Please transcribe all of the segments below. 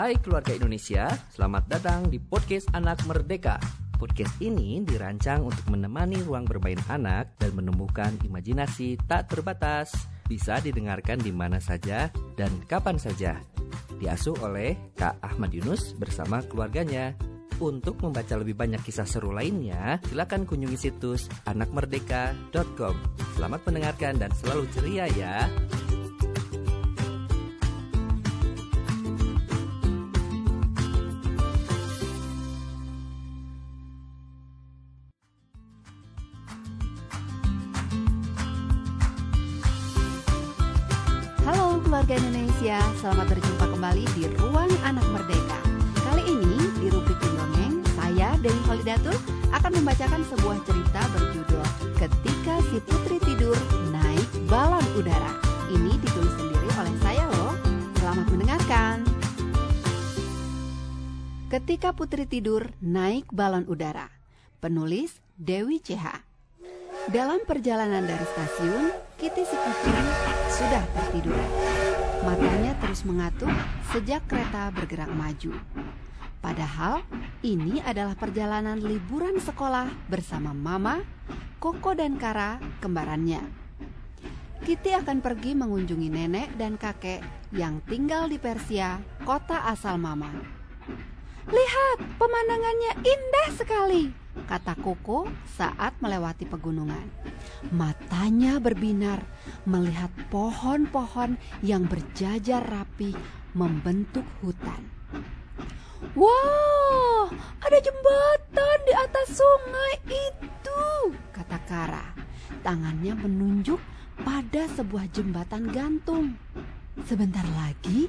Hai keluarga Indonesia, selamat datang di podcast Anak Merdeka. Podcast ini dirancang untuk menemani ruang bermain anak dan menumbuhkan imajinasi tak terbatas. Bisa didengarkan di mana saja dan kapan saja. Diasuh oleh Kak Ahmad Yunus bersama keluarganya. Untuk membaca lebih banyak kisah seru lainnya, silakan kunjungi situs anakmerdeka.com. Selamat mendengarkan dan selalu ceria ya. Selamat berjumpa kembali di Ruang Anak Merdeka. Kali ini di rubrik dongeng, saya Dewi Holidatul akan membacakan sebuah cerita berjudul Ketika si Putri Tidur Naik Balon Udara. Ini ditulis sendiri oleh saya loh. Selamat mendengarkan. Ketika Putri Tidur Naik Balon Udara. Penulis Dewi CH. Dalam perjalanan dari stasiun, Kitty si Putri sudah tertidur. Matanya terus mengatuk sejak kereta bergerak maju. Padahal ini adalah perjalanan liburan sekolah bersama Mama, Koko dan Kara, kembarannya. Kitty akan pergi mengunjungi nenek dan kakek yang tinggal di Persia, kota asal Mama. Lihat, pemandangannya indah sekali, kata Koko saat melewati pegunungan. Matanya berbinar melihat pohon-pohon yang berjajar rapi membentuk hutan. Wow, ada jembatan di atas sungai itu, kata Kara. Tangannya menunjuk pada sebuah jembatan gantung. Sebentar lagi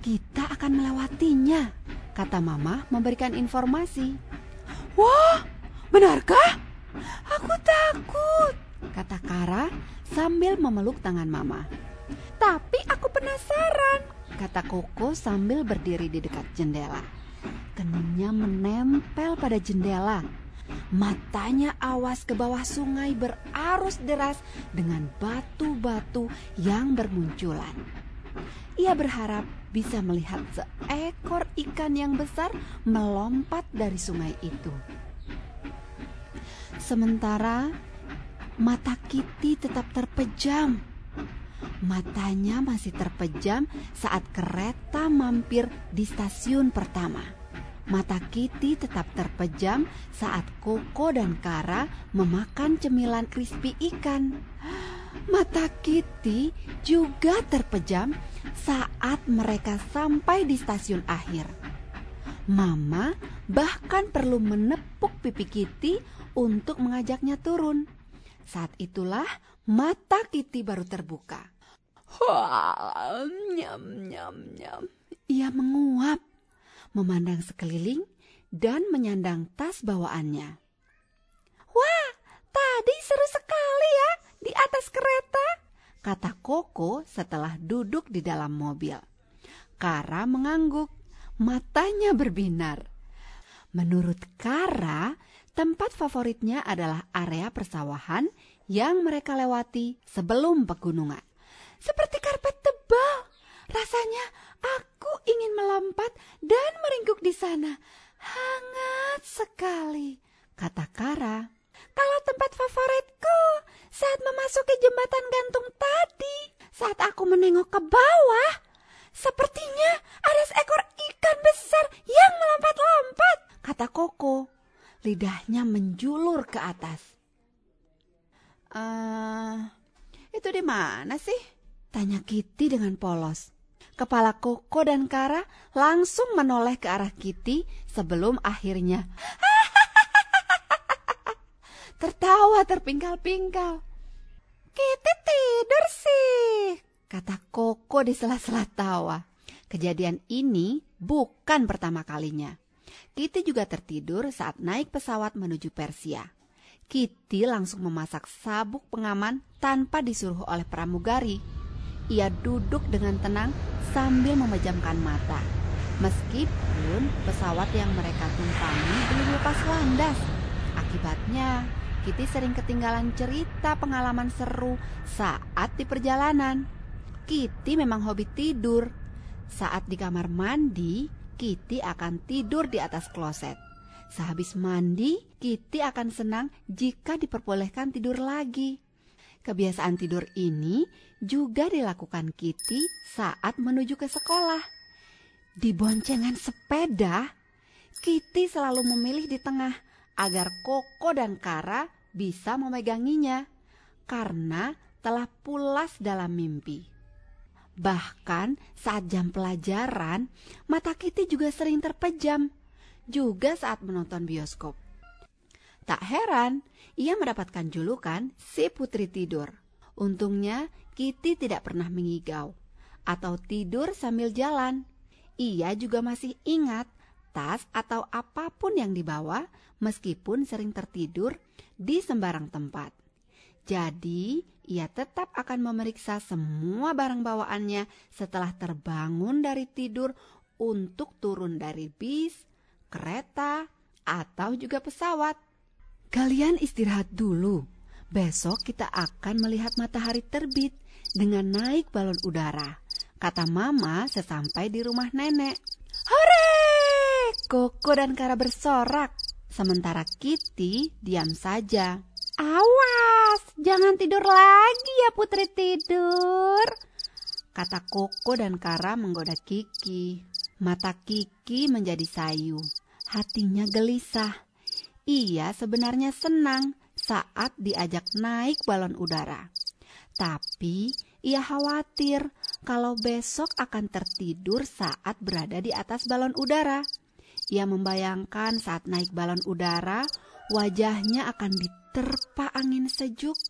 kita akan melewatinya, kata Mama memberikan informasi. Wah, benarkah? Aku takut, kata Kara sambil memeluk tangan Mama. Tapi aku penasaran, kata Koko sambil berdiri di dekat jendela. Keningnya menempel pada jendela. Matanya awas ke bawah sungai berarus deras dengan batu-batu yang bermunculan. Ia berharap bisa melihat seekor ikan yang besar melompat dari sungai itu. Sementara mata Kitty tetap terpejam. Matanya masih terpejam saat kereta mampir di stasiun pertama. Mata Kitty tetap terpejam saat Koko dan Kara memakan cemilan crispy ikan. Mata Kitty juga terpejam saat mereka sampai di stasiun akhir. Mama bahkan perlu menepuk pipi Kitty untuk mengajaknya turun. Saat itulah mata Kitty baru terbuka. Wah, nyam nyam nyam. Ia menguap, memandang sekeliling dan menyandang tas bawaannya. Wah, tadi seru sekali ya di atas kereta, kata Koko setelah duduk di dalam mobil. Kara mengangguk, matanya berbinar. Menurut Kara, tempat favoritnya adalah area persawahan yang mereka lewati sebelum pegunungan. Seperti karpet tebal, rasanya aku ingin melompat dan meringkuk di sana. Hangat sekali, kata Kara. Kalau tempat favoritku saat memasuki jembatan gantung tadi, saat aku menengok ke bawah, sepertinya ada seekor ikan besar yang melompat-lompat, kata Koko. Lidahnya menjulur ke atas. Eh, itu di mana sih? Tanya Kitty dengan polos. Kepala Koko dan Kara langsung menoleh ke arah Kitty sebelum akhirnya tertawa terpingkal-pingkal. Kitty tidur sih, kata Koko di sela-sela tawa. Kejadian ini bukan pertama kalinya. Kitty juga tertidur saat naik pesawat menuju Persia. Kitty langsung memasak sabuk pengaman tanpa disuruh oleh pramugari. Ia duduk dengan tenang sambil memejamkan mata. Meskipun pesawat yang mereka tumpangi belum lepas landas. Akibatnya, Kitty sering ketinggalan cerita pengalaman seru saat di perjalanan. Kitty memang hobi tidur. Saat di kamar mandi, Kitty akan tidur di atas kloset. Sehabis mandi, Kitty akan senang jika diperbolehkan tidur lagi. Kebiasaan tidur ini juga dilakukan Kitty saat menuju ke sekolah. Di boncengan sepeda, Kitty selalu memilih di tengah agar Koko dan Kara bisa memeganginya karena telah pulas dalam mimpi. Bahkan saat jam pelajaran, mata Kitty juga sering terpejam, juga saat menonton bioskop. Tak heran, ia mendapatkan julukan si putri tidur. Untungnya, Kitty tidak pernah mengigau atau tidur sambil jalan. Ia juga masih ingat tas atau apa pun yang dibawa meskipun sering tertidur di sembarang tempat. Jadi, ia tetap akan memeriksa semua barang bawaannya setelah terbangun dari tidur untuk turun dari bis, kereta, atau juga pesawat. Kalian istirahat dulu. Besok kita akan melihat matahari terbit dengan naik balon udara. Kata mama sesampai di rumah nenek. Hore! Koko dan Kara bersorak. Sementara Kitty diam saja. Awas, jangan tidur lagi ya putri tidur. Kata Koko dan Kara menggoda Kiki. Mata Kiki menjadi sayu. Hatinya gelisah. Ia sebenarnya senang saat diajak naik balon udara. Tapi ia khawatir kalau besok akan tertidur saat berada di atas balon udara. Ia membayangkan saat naik balon udara, wajahnya akan diterpa angin sejuk,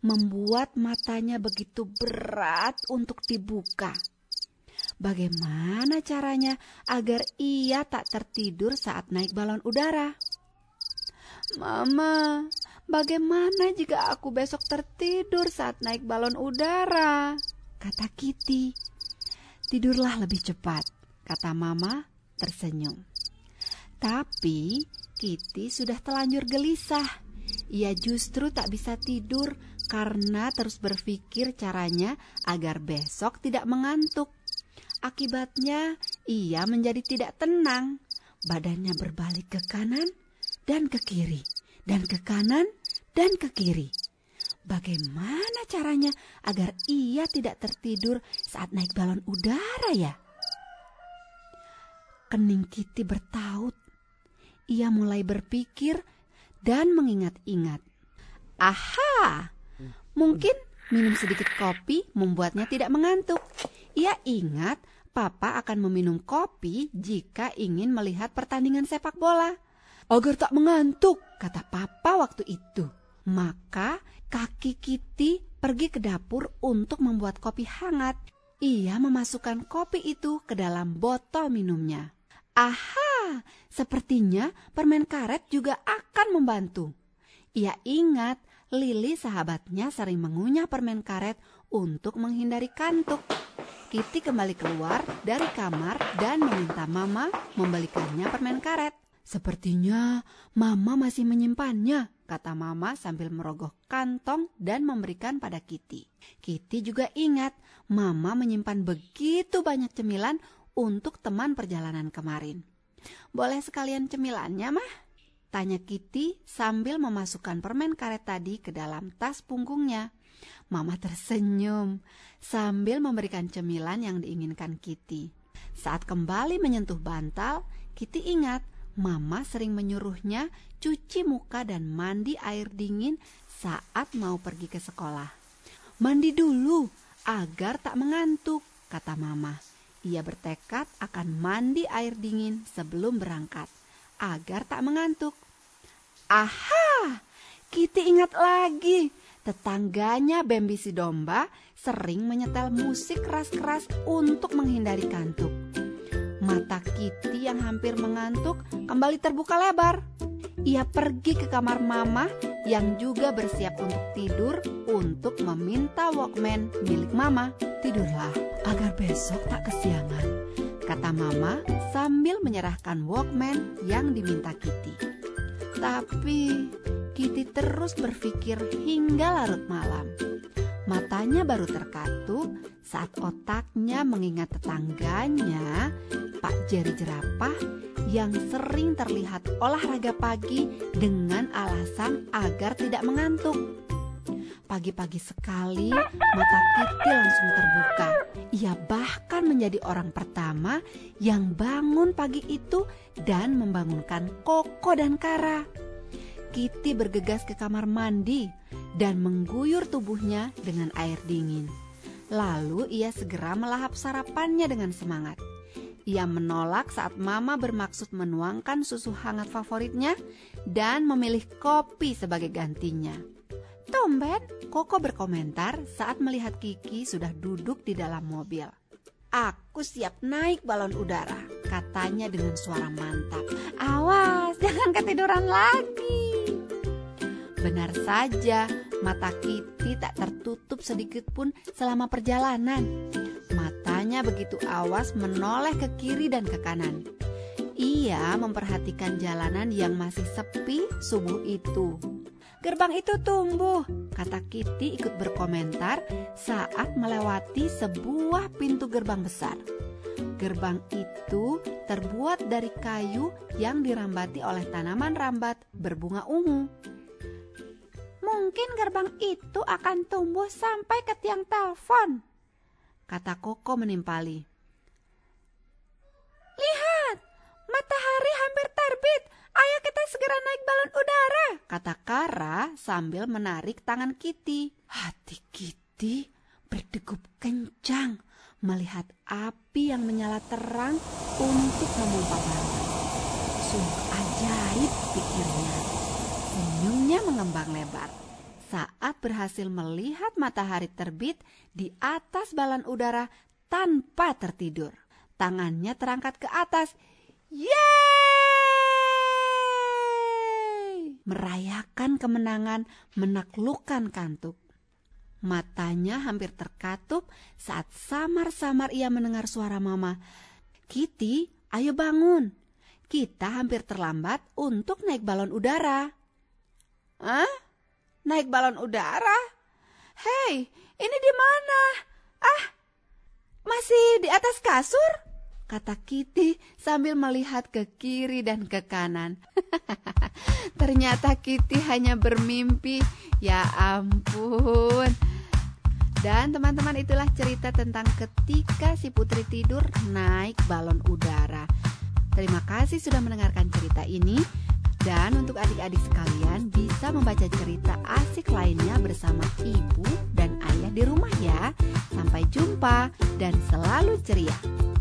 membuat matanya begitu berat untuk dibuka. Bagaimana caranya agar ia tak tertidur saat naik balon udara? Mama, bagaimana jika aku besok tertidur saat naik balon udara? Kata Kitty. Tidurlah lebih cepat, kata Mama tersenyum. Tapi Kitty sudah telanjur gelisah. Ia justru tak bisa tidur karena terus berpikir caranya agar besok tidak mengantuk. Akibatnya, ia menjadi tidak tenang. Badannya berbalik ke kanan dan ke kiri, dan ke kanan dan ke kiri. Bagaimana caranya agar ia tidak tertidur saat naik balon udara ya? Kening Kitty bertaut. Ia mulai berpikir dan mengingat-ingat. Aha, mungkin minum sedikit kopi membuatnya tidak mengantuk. Ia ingat papa akan meminum kopi jika ingin melihat pertandingan sepak bola. Agar tak mengantuk, kata papa waktu itu. Maka kaki Kitty pergi ke dapur untuk membuat kopi hangat. Ia memasukkan kopi itu ke dalam botol minumnya. Aha, sepertinya permen karet juga akan membantu. Ia ingat Lili sahabatnya sering mengunyah permen karet untuk menghindari kantuk. Kitty kembali keluar dari kamar dan meminta Mama membalikannya permen karet. Sepertinya Mama masih menyimpannya, kata Mama sambil merogoh kantong dan memberikan pada Kitty. Kitty juga ingat Mama menyimpan begitu banyak cemilan untuk teman perjalanan kemarin. Boleh sekalian cemilannya, mah? Tanya Kitty sambil memasukkan permen karet tadi ke dalam tas punggungnya. Mama tersenyum sambil memberikan cemilan yang diinginkan Kitty. Saat kembali menyentuh bantal, Kitty ingat Mama sering menyuruhnya cuci muka dan mandi air dingin saat mau pergi ke sekolah. Mandi dulu agar tak mengantuk, kata Mama. Ia bertekad akan mandi air dingin sebelum berangkat agar tak mengantuk. Aha, Kitty ingat lagi. Tetangganya Bambi si domba sering menyetel musik keras-keras untuk menghindari kantuk. Mata Kitty yang hampir mengantuk kembali terbuka lebar. Ia pergi ke kamar Mama yang juga bersiap untuk tidur untuk meminta Walkman milik Mama. Tidurlah agar besok tak kesiangan, kata Mama sambil menyerahkan Walkman yang diminta Kitty. Tapi Kitty terus berpikir hingga larut malam. Matanya baru terkatup saat otaknya mengingat tetangganya Pak Jerry jerapah yang sering terlihat olahraga pagi dengan alasan agar tidak mengantuk. Pagi-pagi sekali mata Kitty langsung terbuka. Ia bahkan menjadi orang pertama yang bangun pagi itu dan membangunkan Koko dan Kara. Kitty bergegas ke kamar mandi dan mengguyur tubuhnya dengan air dingin. Lalu ia segera melahap sarapannya dengan semangat. Ia menolak saat Mama bermaksud menuangkan susu hangat favoritnya dan memilih kopi sebagai gantinya. Tomben, Koko berkomentar saat melihat Kiki sudah duduk di dalam mobil. Aku siap naik balon udara, katanya dengan suara mantap. Awas, jangan ketiduran lagi. Benar saja, mata Kitty tak tertutup sedikit pun selama perjalanan. Matanya begitu awas menoleh ke kiri dan ke kanan. Ia memperhatikan jalanan yang masih sepi subuh itu. Gerbang itu tumbuh, kata Kitty ikut berkomentar saat melewati sebuah pintu gerbang besar. Gerbang itu terbuat dari kayu yang dirambati oleh tanaman rambat berbunga ungu. Mungkin gerbang itu akan tumbuh sampai ke tiang telepon, kata Koko menimpali. Lihat, matahari hampir terbit. Ayo kita segera naik balon udara, kata Kara sambil menarik tangan Kitty. Hati Kitty berdegup kencang melihat api yang menyala terang untuk memompa balon. Sungguh ajaib pikirnya. Senyumnya mengembang lebar saat berhasil melihat matahari terbit di atas balon udara tanpa tertidur. Tangannya terangkat ke atas. Yeay! Merayakan kemenangan menaklukkan kantuk. Matanya hampir terkatup saat samar-samar ia mendengar suara mama. Kitty, ayo bangun. Kita hampir terlambat untuk naik balon udara. Hah? Naik balon udara? Hei, ini di mana? Ah, masih di atas kasur? Kata Kitty sambil melihat ke kiri dan ke kanan. Ternyata Kitty hanya bermimpi. Ya ampun. Dan teman-teman itulah cerita tentang ketika si putri tidur naik balon udara. Terima kasih sudah mendengarkan cerita ini. Dan untuk adik-adik sekalian bisa membaca cerita asik lainnya bersama ibu dan ayah di rumah ya. Sampai jumpa dan selalu ceria.